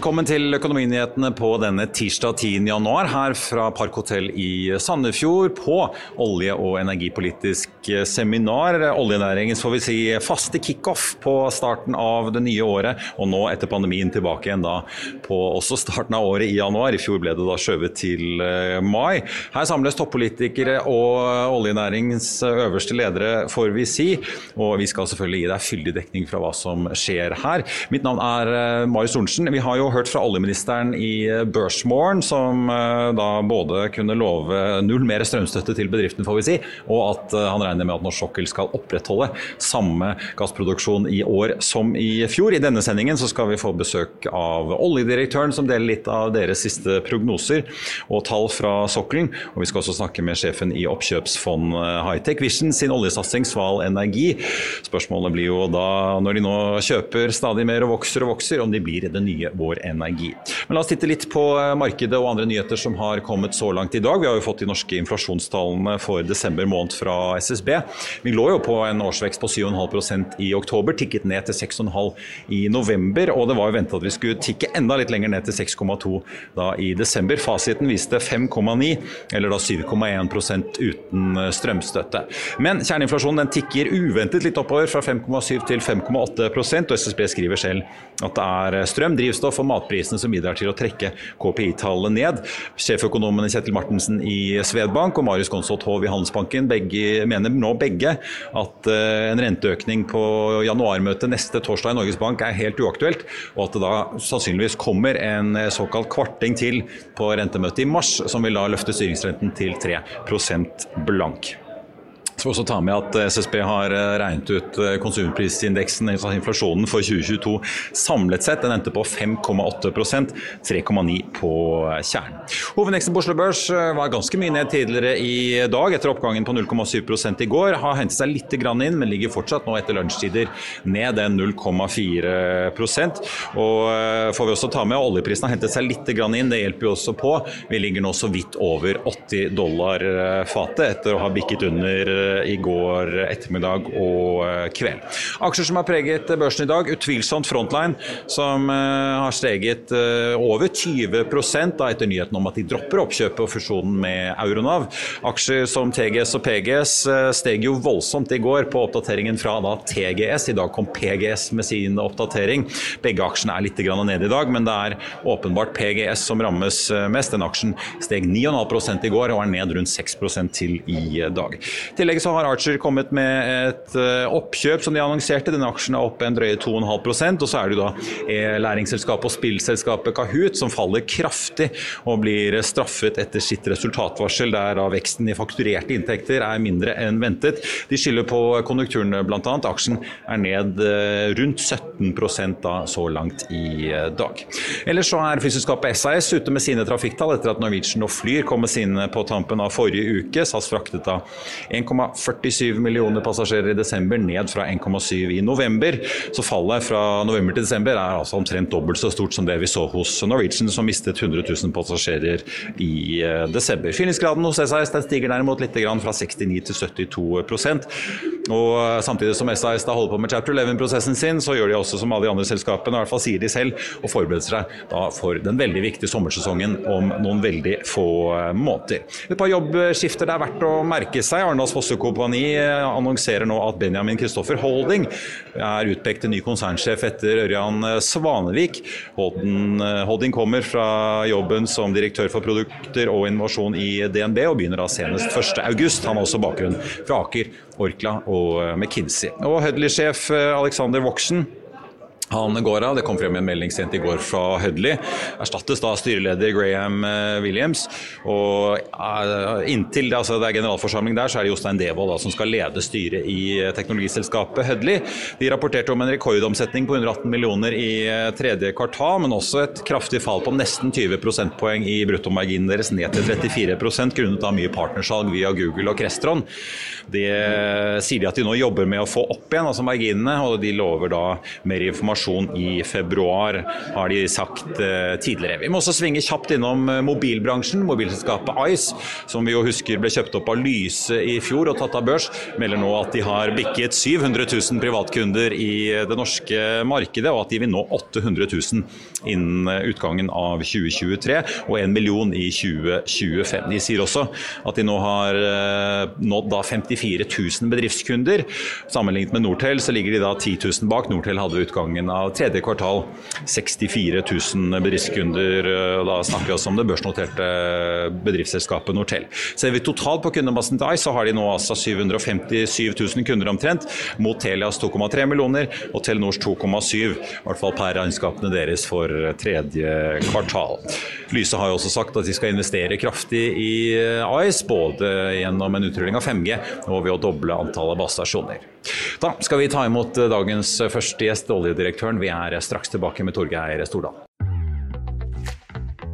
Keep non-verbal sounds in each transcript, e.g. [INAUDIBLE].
Velkommen til Økonominyhetene på denne tirsdag 10. januar her fra Parkhotell i Sandefjord på olje- og energipolitisk seminar. Oljenæringens får vi si faste kickoff på starten av det nye året, og nå etter pandemien tilbake igjen da på også starten av året i januar. I fjor ble det da skjøvet til eh, mai. Her samles toppolitikere og oljenæringens øverste ledere, får vi si. Og vi skal selvfølgelig gi deg fyldig dekning fra hva som skjer her. Mitt navn er eh, Marius Thorensen. Vi har jo hørt fra oljeministeren i eh, Børsmorgen, som eh, da både kunne love null mer strømstøtte til bedriften, får vi si, og at eh, han regner med at norsk sokkel skal opprettholde samme gassproduksjon i år som i fjor. I denne sendingen så skal vi få besøk av oljedirektøren, som deler litt av deres siste prognoser og tall fra sokkelen. Og vi skal også snakke med sjefen i oppkjøpsfond Hightech Vision sin oljesatsing Sval Energi. Spørsmålet blir jo da, når de nå kjøper stadig mer og vokser og vokser, om de blir det nye vår vår energi. Men la oss titte litt på eh, markedet og andre nyheter som har kommet så langt i dag. Vi har jo fått de norske inflasjonstallene for desember måned fra SSB. Vi lå jo på en årsvekst på 7,5% i oktober, tikket ned til 6,5 i november. Og det var jo ventet at vi skulle tikke enda litt lenger ned til 6,2 da i desember. Fasiten viste 5,9, eller da 7,1 uten eh, strømstøtte. Men kjerneinflasjonen den tikker uventet litt oppover, fra 5,7 til 5,8% og SSB skriver selv at det er eh, strøm, drivstoff og matprisene som bidrar til å trekke KPI-tallene ned. Sjeføkonomene Kjetil Martensen i Svedbank og Marius Gonsholt Hov i Handelsbanken begge, mener nå begge at uh, en renteøkning på januarmøtet neste torsdag i Norges Bank er helt uaktuelt, og at det da sannsynligvis kommer en eh, såkalt kvarting til på rentemøtet i mars, som vil da løfte styringsrenten til 3% blank. Skal også ta med at SSB har eh, regnet ut eh, konsumprisindeksen, altså inflasjonen for 2022 samlet sett. Den endte på 5,8% 3,9 på kjernen. Hovedindeksen på Oslo Børs eh, var ganske mye ned tidligere i dag, etter oppgangen på 0,7 i går. Har hentet seg litt inn, men ligger fortsatt nå etter lunsjtider ned en 0,4% Og får vi også ta med oljeprisen har hentet seg litt inn, det hjelper jo også på. Vi ligger nå så vidt over 80 dollar fatet etter å ha bikket under i går ettermiddag og eh, kveld. Aksjer som har preget børsen i dag, utvilsomt Frontline, som eh, har steget eh, over 20 da, etter nyheten om at de dropper oppkjøpet og fusjonen med Euronav. Aksjer som TGS og PGS steg jo voldsomt i går på oppdateringen fra da, TGS. I dag kom PGS med sin oppdatering. Begge aksjene er litt nede i dag, men det er åpenbart PGS som rammes mest. Den aksjen steg 9,5 i går og er ned rundt 6% til i dag. Tillegg så har Archer kommet med et eh, oppkjøp som de annonserte. Denne aksjen er oppe en drøye 2,5 og så er det da læringsselskapet og spillselskapet Kahoot som faller kraftig og blir straffet etter sitt resultatvarsel, der da veksten i fakturerte inntekter er mindre enn ventet. De skylder på konjunkturene bl.a. Aksjen er ned eh, rundt 17 da så langt i eh, dag. Ellers så er flyselskapet SAS ute med sine trafikktall etter at Norwegian og Flyr kom med sine på tampen av forrige uke. SAS fraktet da 1,47 millioner passasjerer i desember, ned fra 1,7 i november. Så fallet fra november til desember er altså omtrent dobbelt så stort som det vi så hos Norwegian, som mistet 100 000 passasjerer i eh, desember. Fyllingsgraden hos SAS stiger derimot litt fra 69 til 72 og eh, Samtidig som SAS da holder på med Chapter 11-prosessen sin, så gjør de også som alle de andre selskapene, i hvert fall sier de selv, og forbereder seg da for den veldig viktige sommersesongen om noen veldig få eh, måneder. Et par jobbskifter det er verdt å merke seg. Arendals Fosse Kompani eh, annonserer nå at Benjamin Kristoffer Holding er utpekt til ny konsernsjef etter Ørjan eh, Svanevik. Eh, Holding kommer fra jobben som direktør for produkter og innovasjon i DNB, og begynner da senest 1.8. Han har også bakgrunn fra Aker, Orkla og McKinsey. Og Hudley-sjef Alexander Voksen Han går av, det kom frem en melding sent i går fra Hudley. Erstattes da styreleder Graham eh, Williams. Og uh, inntil altså det er generalforsamling der, så er det Jostein Devold som skal lede styret i eh, teknologiselskapet Hudley. De rapporterte om en rekordomsetning på 118 millioner i tredje kvartal, men også et kraftig fall på nesten 20 prosentpoeng i bruttomarginen deres, ned til 34% grunnet av mye partnersalg via Google og Crestron. Det sier de at de nå jobber med å få opp igjen, altså marginene, og de lover da mer informasjon informasjon i februar, har de sagt eh, tidligere. Vi må også svinge kjapt innom eh, mobilbransjen. Mobilselskapet Ice, som vi jo husker ble kjøpt opp av Lyse i fjor og tatt av børs, melder nå at de har bikket 700 000 privatkunder i det norske markedet, og at de vil nå 800 000 innen utgangen av 2023 og 1 million i 2025. De sier også at de nå har nådd nådd 54 000 bedriftskunder. Sammenlignet med Nortel så ligger de da 10 000 bak. Nortel hadde utgangen av tredje kvartal 64 000 bedriftskunder. Da snakker vi også om det børsnoterte bedriftsselskapet Nortel. Ser vi totalt på kundemassen til Ice, så har de nå altså 757 000 kunder omtrent, mot Telias 2,3 millioner og Telenors 2,7, i hvert fall per regnskapene deres for tredje kvartal. Lyse har jo også sagt at de skal investere kraftig i Ice, både gjennom en utrulling av 5G og ved å doble antallet basestasjoner. Da skal vi ta imot dagens første gjest, oljedirektøren. Vi er straks tilbake med Torgeir Stordal.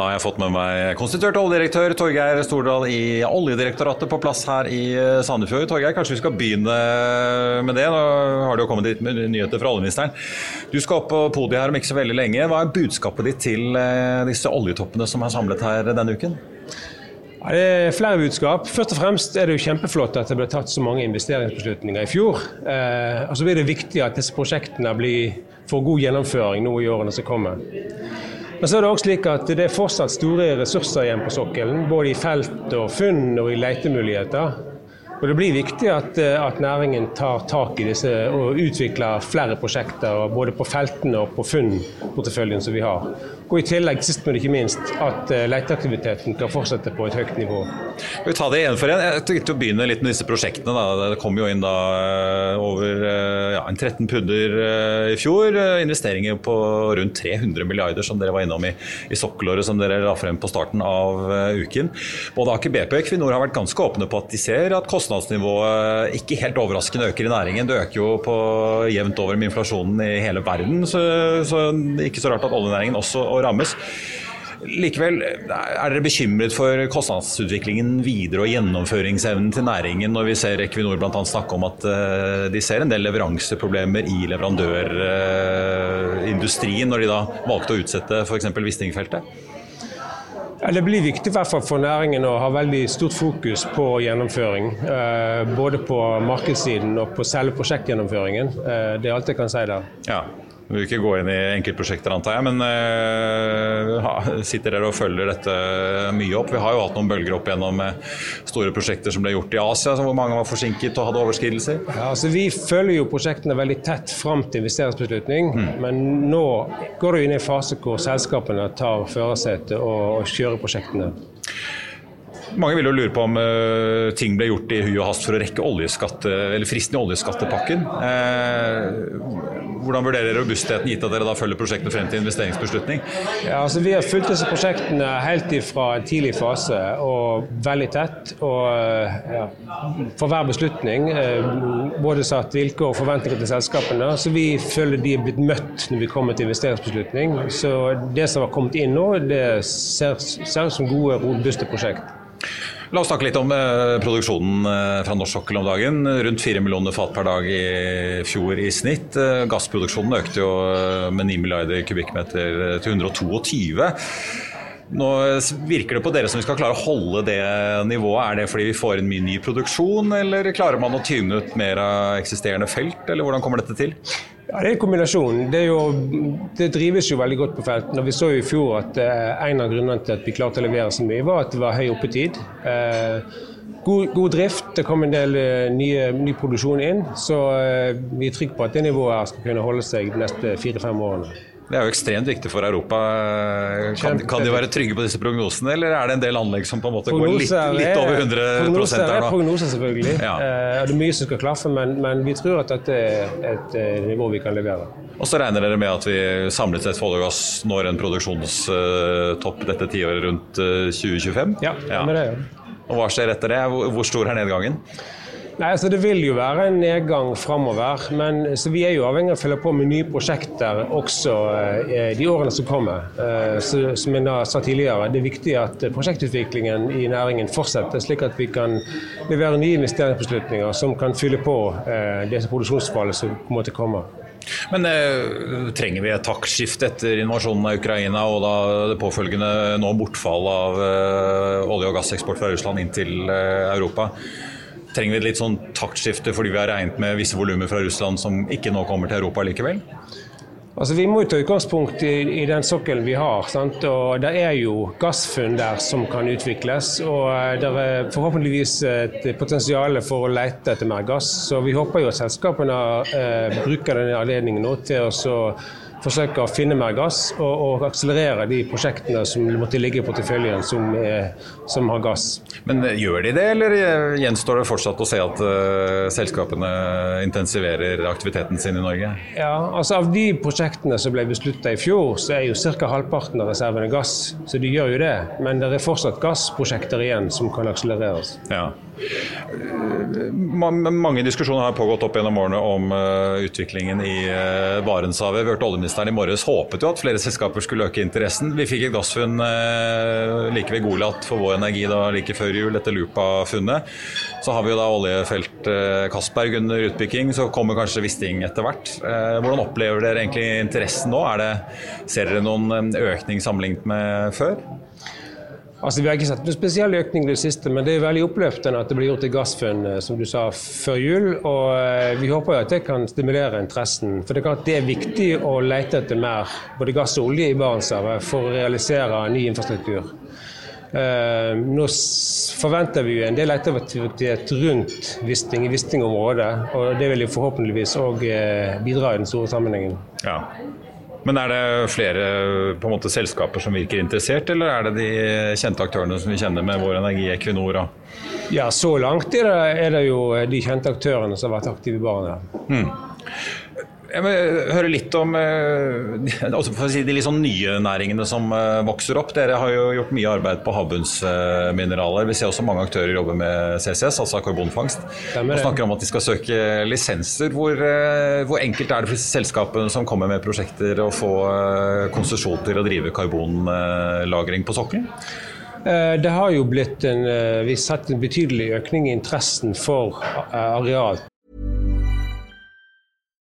Da har jeg fått med meg konstituert oljedirektør Torgeir Stordal i Oljedirektoratet på plass her i eh, Sandefjord. Torgeir, kanskje vi skal begynne med det. Nå har det jo kommet litt nyheter fra oljeministeren. Du skal opp på podiet her om ikke så veldig lenge. Hva er budskapet ditt til eh, disse oljetoppene som er samlet her denne uken? Ja, det er flere budskap. Først og fremst er det jo kjempeflott at det ble tatt så mange investeringsbeslutninger i fjor. Eh, og så blir det viktig at disse prosjektene blir, får god gjennomføring nå i årene som kommer. Men så er det også slik at det er fortsatt store ressurser igjen på sokkelen. Både i felt og funn og i letemuligheter. Og Det blir viktig at, at, næringen tar tak i disse og utvikler flere prosjekter både på feltene og på funnporteføljen som vi har. Og i tillegg, sist men ikke minst, at eh, leteaktiviteten kan fortsette på et høyt nivå. Vi tar det igjen for en? Jeg tenkte å begynne litt med disse prosjektene. Da. Det kom jo inn da eh, over eh, ja, 13 pudder i fjor. Investeringer på rundt 300 milliarder som dere var innom i, i sokkelåret som dere la frem på starten av uken. Både Aker BP og Equinor har vært ganske åpne på at de ser at kostnadsnivået ikke helt overraskende øker i næringen. Det øker jo på jevnt over med inflasjonen i hele verden, så, så ikke så rart at oljenæringen også rammes. Likevel, er dere bekymret for kostnadsutviklingen videre og gjennomføringsevnen til næringen når vi ser Equinor bl.a. snakke om at eh, de ser en del leveranseproblemer i leverandørindustrien, når de da valgte å utsette f.eks. Wisting-feltet? Det blir viktig for næringen å ha veldig stort fokus på gjennomføring. Eh, både på markedssiden og på selve prosjektgjennomføringen. Eh, det er alt jeg kan si der. Ja. Du vil ikke gå inn i enkeltprosjekter, antar jeg, men uh, sitter dere og følger dette mye opp? Vi har jo hatt noen bølger opp gjennom store prosjekter som ble gjort i Asia, hvor mange var forsinket og hadde overskridelser? Ja, altså Vi følger jo prosjektene veldig tett fram til investeringsbeslutning, mm. men nå går det inn i en fase hvor selskapene tar førersetet og, og kjører prosjektene. Mange vil jo lure på om uh, ting ble gjort i hui og hast for å rekke oljeskatte, eller fristen i oljeskattepakken. Uh, hvordan vurderer dere robustheten, gitt at dere da følger prosjektene frem til investeringsbeslutning? Ja, altså Vi har fulgt disse prosjektene helt fra en tidlig fase og veldig tett. Og uh, ja, for hver beslutning både satt vilkår og forventninger til selskapene. Så vi føler de er blitt møtt når vi kommer til investeringsbeslutning. Så det som har kommet inn nå, det ser ut som gode, robuste prosjekt. La oss snakke litt om eh, produksjonen eh, fra norsk sokkel om dagen. Rundt 4 millioner fat per dag i fjor i snitt. Eh, gassproduksjonen økte jo med 9 milliarder kubikkmeter til 122. Nå virker det på dere som vi skal klare å holde det nivået. Er det fordi vi får inn mye ny produksjon, eller klarer man å tyne ut mer av eksisterende felt, eller hvordan kommer dette til? Ja, Det er en kombinasjon. Det, jo, det, drives jo veldig godt på feltene. Vi så jo i fjor at eh, en av grunnene til at vi klarte å levere så mye, var at det var høy oppetid. Eh, god, god, drift. Det kom en del eh, nye, ny produksjon inn. Så eh, vi er trygge på at det nivået her skal kunne holde seg de neste fire-fem årene. Det er jo ekstremt viktig for Europa. Kan, kan, de være trygge på disse prognosene, eller er det en del anlegg som på en måte går litt, litt over 100 Prognoser her nå? er prognoser, selvfølgelig. Ja. Eh, det er mye som skal klaffe, men, men, vi tror at dette er et eh, nivå vi kan levere. Og så regner dere med at vi samlet sett for olje og gass når en produksjonstopp dette tiåret rundt 2025? Ja, ja. med det, ja. Og hva skjer etter det? Hvor stor er nedgangen? Nei, altså Det vil jo være en nedgang framover. Men så vi er jo avhengig av å følge på med nye prosjekter også eh, de årene som kommer. Eh, så, som jeg da sa tidligere, Det er viktig at prosjektutviklingen i næringen fortsetter, slik at vi kan levere nye investeringsbeslutninger som kan fylle på eh, det produksjonsfallet som måtte komme. Men eh, trenger vi et taktskifte etter invasjonen av Ukraina og da det påfølgende nå bortfall av eh, olje- og gasseksport fra Russland inn til eh, Europa? Trenger vi et litt sånn taktskifte fordi vi har regnet med visse volumer fra Russland som ikke nå kommer til Europa likevel? Altså, vi må ta utgangspunkt i, i den sokkelen vi har. Sant? og Det er jo gassfunn der som kan utvikles. og eh, Det er forhåpentligvis et potensial for å lete etter mer gass. så Vi håper jo at selskapene eh, bruker denne anledningen nå til å forsøke å finne mer gass og, og, akselerere de prosjektene som måtte ligge i porteføljen som, er, som, har gass. Men eh, gjør de det, eller eh, gjenstår det fortsatt å se at uh, selskapene intensiverer aktiviteten sin i Norge? Ja, altså Av de prosjektene som ble beslutta i fjor, så er jo ca. halvparten av reservene gass. Så de gjør jo det. Men det er fortsatt gassprosjekter igjen som kan akselereres. Ja. Mange diskusjoner har pågått opp gjennom årene om utviklingen i Barentshavet. Vi hørte oljeministeren i morges håpet jo at flere selskaper skulle øke interessen. Vi fikk et gassfunn like ved Golat for vår energi da like før jul, etter Lupa-funnet. Så har vi jo da oljefelt Castberg under utbygging, så kommer kanskje Wisting etter hvert. Hvordan opplever dere egentlig interessen nå? Det, ser dere noen økning sammenlignet med før? Altså, Vi har ikke sett noen spesiell økning i det siste, men det er veldig oppløftende at det blir gjort et gassfunn eh, som du sa, før jul. og eh, Vi håper at det kan stimulere interessen. For Det er klart det er viktig å lete etter mer både gass og olje i Barentshavet for å realisere ny infrastruktur. Uh, nå forventer vi en del leteaktivitet rundt Wisting, i Wisting-området. og Det vil jo forhåpentligvis òg bidra i den store sammenhengen. Ja. Men er det flere på en måte, selskaper som virker interessert, eller er det de kjente aktørene som vi kjenner med Vår Energi, Equinor? Ja, så langt er det, er det, jo de kjente aktørene som har vært aktive i Barentshavet. Mm. Jeg vil høre litt om eh, [LAUGHS] altså si, de litt sånn nye næringene som eh, vokser opp. Dere har jo gjort mye arbeid på havbunnsmineraler. Vi ser også mange aktører jobbe med CCS, altså karbonfangst. Og snakker om at de skal søke lisenser. Hvor, eh, hvor enkelt er det for selskapene som kommer med prosjekter å få konsesjon til å drive karbonlagring på sokkelen? Det har jo blitt en, vi har sett en betydelig økning i interessen for areal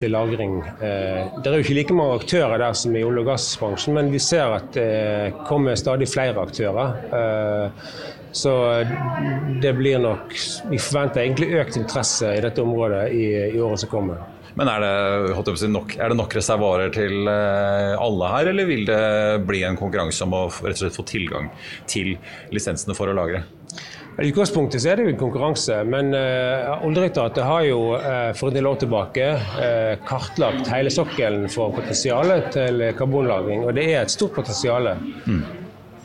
dokobit.no. Lagring. Eh, det er jo ikke like mange aktører der som i olje- og gassbransjen, men vi ser at det kommer stadig flere aktører. Eh, så det blir nok Vi forventer egentlig økt interesse i dette området i, i året som kommer. Men er det, si, nok, er det, nok, reservoarer til eh, alle her, eller vil det bli en konkurranse om å få tilgang til lisensene for å lagre? I utgangspunktet så er det jo en konkurranse, men uh, Oljedirektoratet har jo uh, for en del år tilbake uh, kartlagt hele sokkelen for potensialet til karbonlagring, og det er et stort potensial. Mm.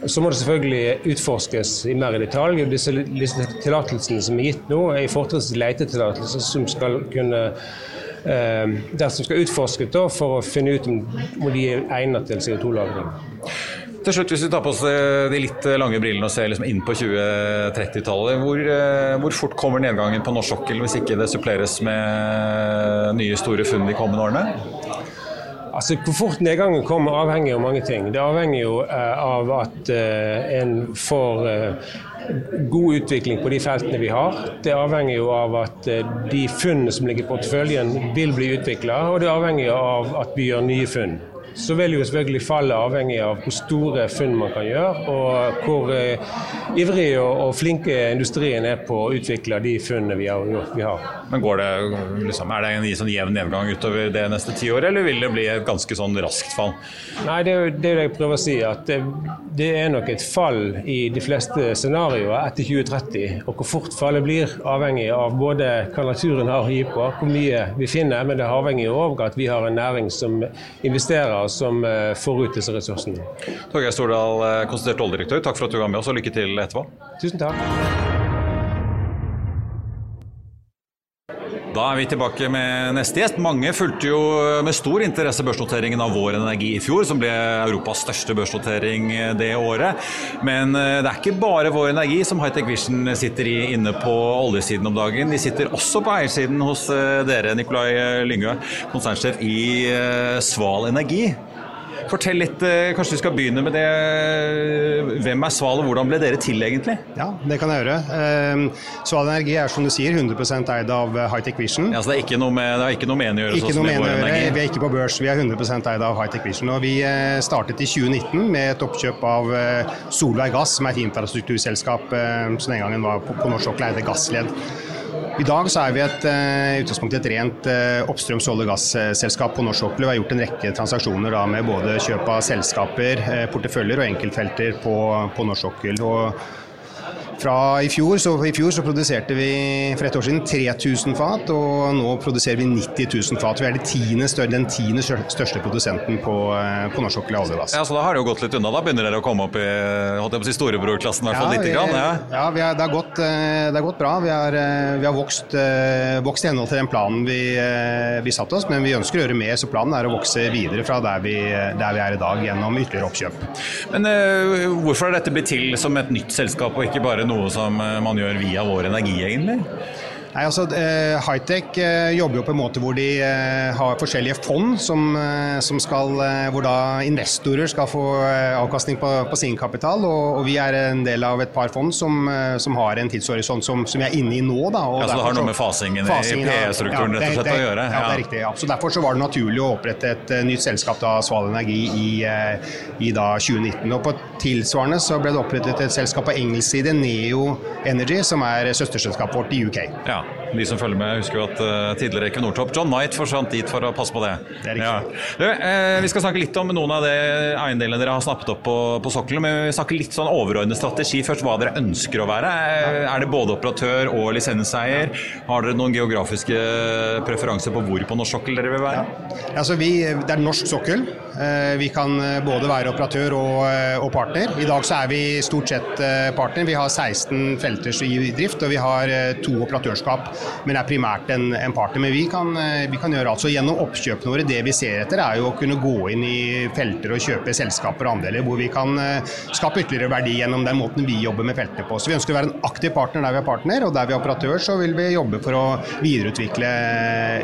Så må det selvfølgelig utforskes i mer i detalj. Disse, disse tillatelsene som er gitt nå, er i fortrinnsvis letetillatelser som skal kunne eh, som skal utforskes for å finne ut om de er egnet til CO2-lagring. Til slutt, Hvis vi tar på oss eh, de litt eh, lange brillene og ser liksom inn på 2030-tallet, hvor, eh, hvor, fort kommer nedgangen på norsk sokkel hvis ikke det suppleres med nye store funn de kommende årene? Altså, Hvor fort nedgangen kommer avhenger av mange ting. Det avhenger jo av at en får god utvikling på de feltene vi har. Det avhenger jo av at de funnene som ligger i porteføljen vil bli utvikla, og det avhenger av at vi gjør nye funn så vil jo selvfølgelig fallet avhengig av hvor store funn man kan gjøre, og hvor uh, ivrig og, flinke industrien er på å utvikle de funnene vi har. Vi har. Men går det, liksom, Er det en sånn jevn nedgang utover det neste tiåret, eller vil det bli et ganske sånn raskt fall? Nei, Det er jo det jeg prøver å si. at det, det er nok et fall i de fleste scenarioer etter 2030. Og hvor fort fallet blir, avhengig av både hva naturen har å gi på, hvor mye vi finner, men det er avhengig av at vi har en næring som investerer som eh, disse ressursene. Torgeir Stordal, eh, konsentrert oljedirektør, takk for at du var med oss, og lykke til etterpå. Tusen takk. Da er vi tilbake med neste gjest. Mange fulgte jo med stor interesse børsnoteringen av Vår Energi i fjor, som ble Europas største børsnotering det året. Men eh, det er ikke bare Vår Energi som Hightech Vision sitter i inne på oljesiden om dagen. De sitter også på eiersiden hos eh, dere, Nikolai Lyngø, konsernsjef i eh, Sval Energi. Fortell litt, eh, kanskje vi skal begynne med det. Hvem er Sval, og hvordan ble dere til, egentlig? Ja, det kan jeg gjøre. Ehm, Sval Energi er som du sier 100 eid av eh, Hightech Vision. Ja, så det er ikke noe med, det er ikke noe med å gjøre ikke sånn med å gjøre. Vi er ikke på børs, vi er 100 eid av Hightech Vision. Og vi eh, startet i 2019 med et oppkjøp av Solveig Gass, som er et infrastrukturselskap som den gangen var på, på norsk sokkel, eide gassledd. I dag så er vi et, utgangspunktet utgangspunkt et rent uh, oppstrøms olje- og gasselskap på norsk sokkel. Vi har gjort en rekke transaksjoner da, med både kjøp av selskaper, uh, porteføljer og enkeltfelter på, på norsk sokkel. Fra i fjor, så I fjor så produserte vi for et år siden 3000 fat, og nå produserer vi 90 000 fat. Vi er tiende, den tiende største produsenten på, eh, på norsk sokkel av olje og gass. Ja, så da har det jo gått litt unna? Da begynner dere å komme opp i si, storebrorklassen? i hvert fall ja, lite grann, ja, ja er, det, har gått, eh, det, har gått, bra. Vi har, eh, vi har vokst, vokst, i henhold til den planen vi, vi satte oss, men vi ønsker å gjøre mer, så planen er å vokse videre fra der vi, der vi er i dag, gjennom ytterligere oppkjøp. Men hvorfor har dette blitt til som et nytt selskap, og ikke bare noe som eh, man gjør via vår energi, egentlig? Nei, altså eh, Hightech eh, jobber jo på en måte hvor de eh, har forskjellige fond som, som skal, hvor da investorer skal få avkastning på, på sin kapital. Og, og, vi er en del av et par fond som, som har en tidshorisont som, som, vi er inne i nå. Da, ja, så det har noe med fasingen, fasingen i PE-strukturen ja, rett og slett å gjøre? Ja, ja, det er riktig. Ja. Så Derfor så var det naturlig å opprette et nytt selskap, da, Sval Energi, i, i da 2019. Og på tilsvarende så ble det opprettet et selskap på engelsk side, Neo Energy, som er søsterselskapet vårt i UK. Ja. now. De som følger med, husker jo at uh, tidligere Equinor-topp John Knight forsvant dit for å passe på det. Det. Ja. Du, uh, vi skal snakke litt om noen av de eiendelene dere har snappet opp på, på sokkelen. Men vi snakker litt sånn overordnet strategi først. Hva dere ønsker å være. Uh, er det både operatør og lisenseier? Har dere noen geografiske preferanser på hvor på norsk sokkel dere vil være? Ja. Altså, vi, det er norsk sokkel. Vi kan både være operatør og, og, partner. I dag så er vi stort sett partner. Vi har 16 felter i drift, og vi har to operatørskap men det er primært en, en partner. Men vi kan, vi kan gjøre alt. Så gjennom oppkjøpene våre, det vi ser etter, er jo å kunne gå inn i felter og kjøpe selskaper og andeler hvor vi kan skape ytterligere verdi gjennom den måten vi jobber med feltene på. Så vi ønsker å være en aktiv partner der vi er partner, og der vi er operatør, så vil vi jobbe for å videreutvikle,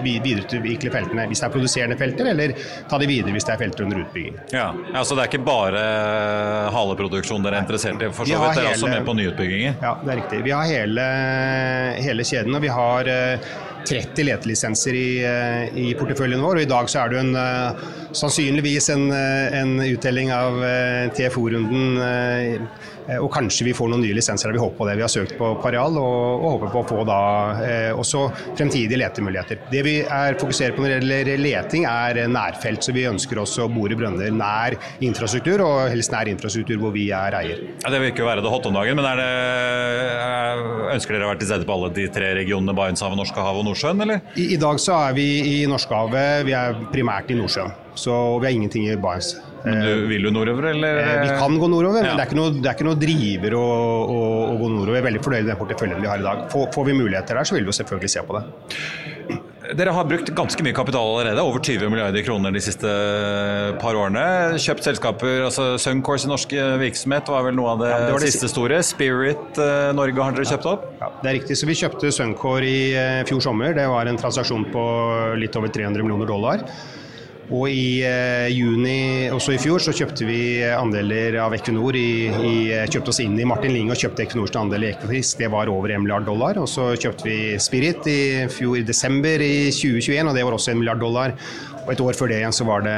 videreutvikle feltene. Hvis det er produserende felter, eller ta de videre hvis det er felter under utbygging. Ja, altså Det er ikke bare haleproduksjon dere er interessert i? for så vidt, Dere er også med på nyutbygginger? Ja, det er riktig. Vi har hele, hele kjeden. og vi har hora. 30 eh, letelisenser i, eh, i, porteføljen vår. og I dag så er det en, eh, sannsynligvis en, en uttelling av TFO-runden Eh, og kanskje vi får noen nye lisenser vi håper på det. Vi har søkt på Pareal og, og håper på å få da eh, også fremtidige letemuligheter. Det vi er fokuserer på når det gjelder leting er nærfelt, så vi ønsker også å bore brønner nær infrastruktur, og helst nær infrastruktur hvor vi er eier. Ja, det vil ikke være det hot om dagen, men det, er, ønsker dere å være til stede på alle de tre regionene Barentshavet, Norskehavet og Nordsjøen, eller? I, I, dag så er vi i Norskehavet, vi er primært i Nordsjøen. Så vi har ingenting i Barents. Men du, vil du nordover, eller? Eh, vi kan gå nordover, ja. men det er ikke noe, det er ikke noe driver å, å, å, gå nordover. Vi er veldig fornøyd med den porteføljen vi har i dag. Får, får vi muligheter der, så vil vi jo selvfølgelig se på det. Dere har brukt ganske mye kapital allerede, over 20 milliarder kroner de siste par årene. Kjøpt selskaper, altså Suncourse i norsk virksomhet var vel noe av det, ja, det, det siste store. Spirit eh, Norge har dere kjøpt opp? Ja, det er riktig. Så vi kjøpte Suncore i eh, fjor sommer. Det var en transaksjon på litt over 300 millioner dollar. Og i eh, juni også i fjor så kjøpte vi andeler av Equinor. I, i, eh, kjøpte oss inn i Martin Linge og kjøpte Equinors andel i Equifis. Det var over 1 milliard dollar. Og så kjøpte vi Spirit i fjor i desember i 2021, og det var også 1 milliard dollar. Og et år før det igjen så det,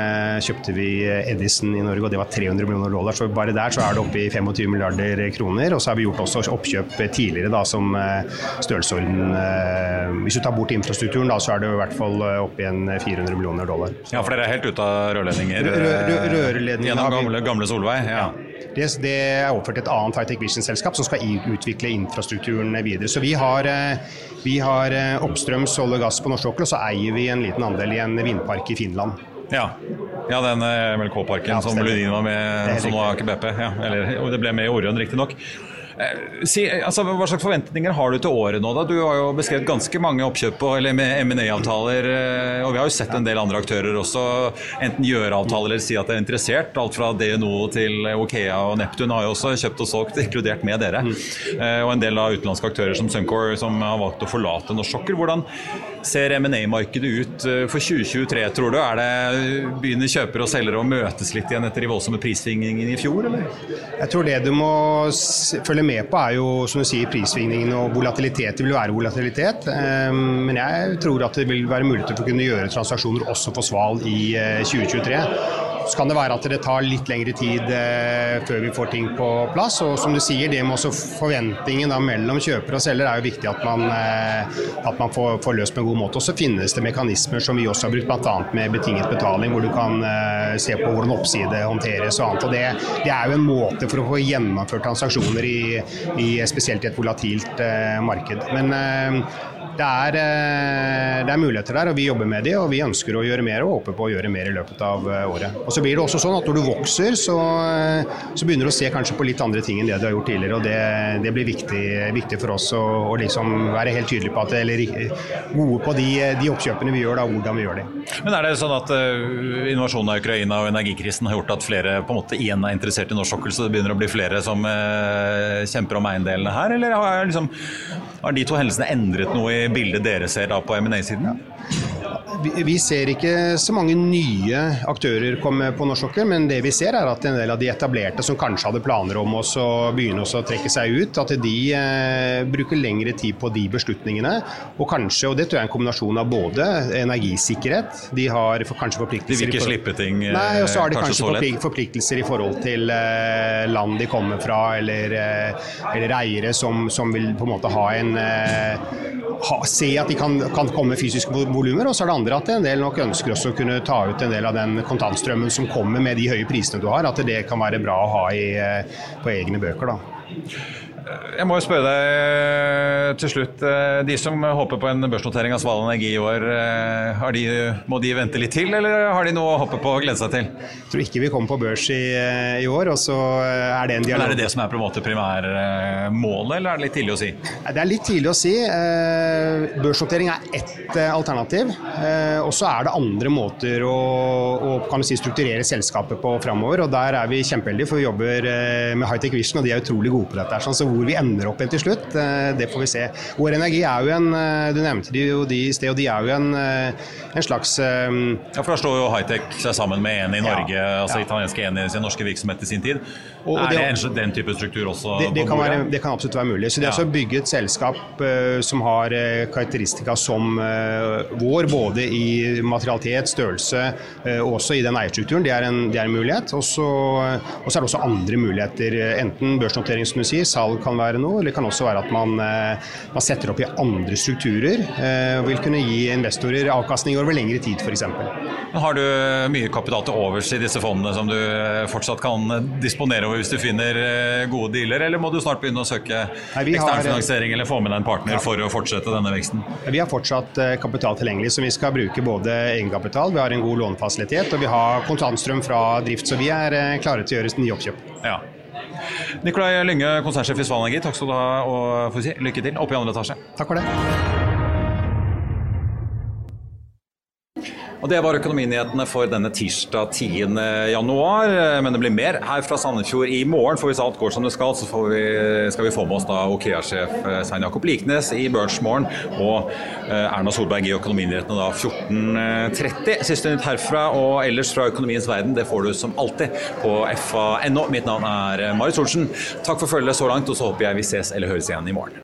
kjøpte vi Edison i Norge, og det var 300 millioner dollar. Så bare der så er det oppe i 25 milliarder kroner. Og så har vi gjort også oppkjøp tidligere da som eh, størrelsesorden eh, Hvis du tar bort infrastrukturen, da så er det i hvert fall eh, oppe igjen 400 millioner dollar. Ja, for dere er helt ute av rørledninger? Rørledninger Gjennom gamle, gamle Solveig? ja. Det, det, er overført til et annet Hightech Vision-selskap som skal utvikle infrastrukturen videre. Så vi har, vi har oppstrøms olje og gass på norsk sokkel, og så eier vi en liten andel i en vindpark i Finland. Ja. ja den MLK-parken ja, som Ludin var med, som nå er ikke BP. Ja, eller, det ble med i Orion, riktignok. Eh, si, altså, hva slags forventninger har du til året nå? da? Du har jo beskrevet ganske mange oppkjøp eller med M&A-avtaler. Eh, og vi har jo sett en del andre aktører også enten gjøre avtaler eller si at de er interessert. Alt fra DNO til Okea og Neptun har jo også kjøpt og solgt, inkludert med dere. Mm. Og en del av utenlandske aktører som Suncor som har valgt å forlate norsk sokkel. Hvordan ser M&A-markedet ut for 2023, tror du? Er det Begynner kjøpere og selgere å møtes litt igjen etter de voldsomme prissvingningene i fjor, eller? Jeg tror det du må følge med med på, er jo som du sier, prissvingningene og volatilitet. Det vil være volatilitet, ehm, men jeg tror at det vil være muligheter for å kunne gjøre transaksjoner også for Sval i 2023. Så kan det være at det tar litt lengre tid eh, før vi får ting på plass. Og som du sier, det med også forventningen mellom kjøper og selger er jo viktig at man, eh, at man får, får, løst på en god måte. Og så finnes det mekanismer som vi også har brukt, bl.a. med betinget betaling, hvor du kan eh, se på hvordan oppside håndteres og annet. Og det, det, er jo en måte for å få gjennomført transaksjoner i, i spesielt et volatilt marked. Men det er, eh, det er, muligheter der, og vi jobber med de, og vi ønsker å gjøre mer og håper på å gjøre mer i løpet av eh, året. Og Så blir det også sånn at når du vokser, så, eh, så begynner du å se kanskje på litt andre ting enn det du har gjort tidligere. og Det, det blir viktig, viktig, for oss å, å liksom være helt tydelig på at, eller gode på de, de oppkjøpene vi gjør, da, hvordan vi gjør det. Men er det sånn at uh, invasjonen av Ukraina og energikrisen har gjort at flere på en måte igjen er interessert i norsk sokkel, så det begynner å bli flere som uh, kjemper om eiendelene her, eller har, liksom, har de to hendelsene endret noe i bildet dere ser da på M&A-siden? vi, vi, ser ikke så mange nye aktører komme på norsk sokkel, men det vi ser er at en del av de etablerte som kanskje hadde planer om å begynne å trekke seg ut, at de eh, bruker lengre tid på de beslutningene. Og kanskje, og det tror jeg er en kombinasjon av både energisikkerhet, de har kanskje forpliktelser De vil ikke slippe ting eh, Nei, og så har de kanskje, kanskje forpliktelser i forhold til eh, land de kommer fra, eller, eller eiere som, som, vil på en måte ha en ha, se at de kan, kan komme fysiske volumer. Og så er det andre at en del nok ønsker også å kunne ta ut en del av den kontantstrømmen som kommer med de høye prisene du har. At det kan være bra å ha i, eh, på egne bøker. da. Jeg må jo spørre deg til slutt. Eh, de som håper på en børsnotering av Sval Energi i år, eh, de, må de vente litt til, eller har de noe å hoppe på og glede seg til? Jeg tror ikke vi kommer på børs i, i år, og så er det en dialog. Men Er det det som er på en måte primærmålet, eller er det litt tidlig å si? Det er litt tidlig å si. Børsnotering er ett alternativ. Og så er det andre måter å, å si, strukturere selskapet på framover, og der er vi kjempeheldige, for vi jobber med Hightech Vision, og de er utrolig gode på dette. Sånn, Så hvor vi ender opp igjen til slutt, eh, det får vi se. Vår Energi er jo en eh, Du nevnte de jo de i sted, og de er jo en, eh, en slags Ja, for da slår jo Hightech seg sammen med Eni i Norge, ja, altså ja. italienske Eni sin norske virksomhet i sin tid. Og, og er det, det, den type struktur også det, det, kan være, det, kan absolutt være mulig. Så det ja. å bygge et selskap uh, som har uh, karakteristika som uh, vår, både i materialitet, størrelse og også i den eierstrukturen, det er en, det er en mulighet. Og så er det også andre muligheter. Enten børsnotering, som du sier, salg kan være noe, eller det kan også være at man, man setter opp i andre strukturer. og vil kunne gi investorer avkastning over lengre tid, f.eks. Har du mye kapital til overs i disse fondene som du fortsatt kan disponere over hvis du finner eh, gode dealer, eller må du snart begynne å søke eksternfinansiering eller få med deg en partner ja. for å fortsette denne veksten? Vi har fortsatt eh, kapital tilgjengelig, så vi skal bruke både egenkapital, vi har en god lånefasilitet og vi har kontantstrøm fra drift, så vi er eh, klare til å gjøre nye oppkjøp. Ja. Nikolai Lynge, konsernsjef i Svanenergi, takk skal du ha og si, lykke til oppe i andre etasje. Takk for det. Og Det var økonominyhetene for denne tirsdag 10. januar. Men det blir mer her fra Sandefjord i morgen. For hvis alt går som det skal, så vi, skal vi få med oss da Okea-sjef eh, Svein Jakob Liknes i Børsmorgen og eh, Erna Solberg i Økonominyhetene da 14.30. Siste nytt herfra og ellers fra økonomiens verden, det får du som alltid på fa.no. Mitt navn er Marit Solsen. Takk for følget så langt, og så håper jeg vi ses eller høres igjen i morgen.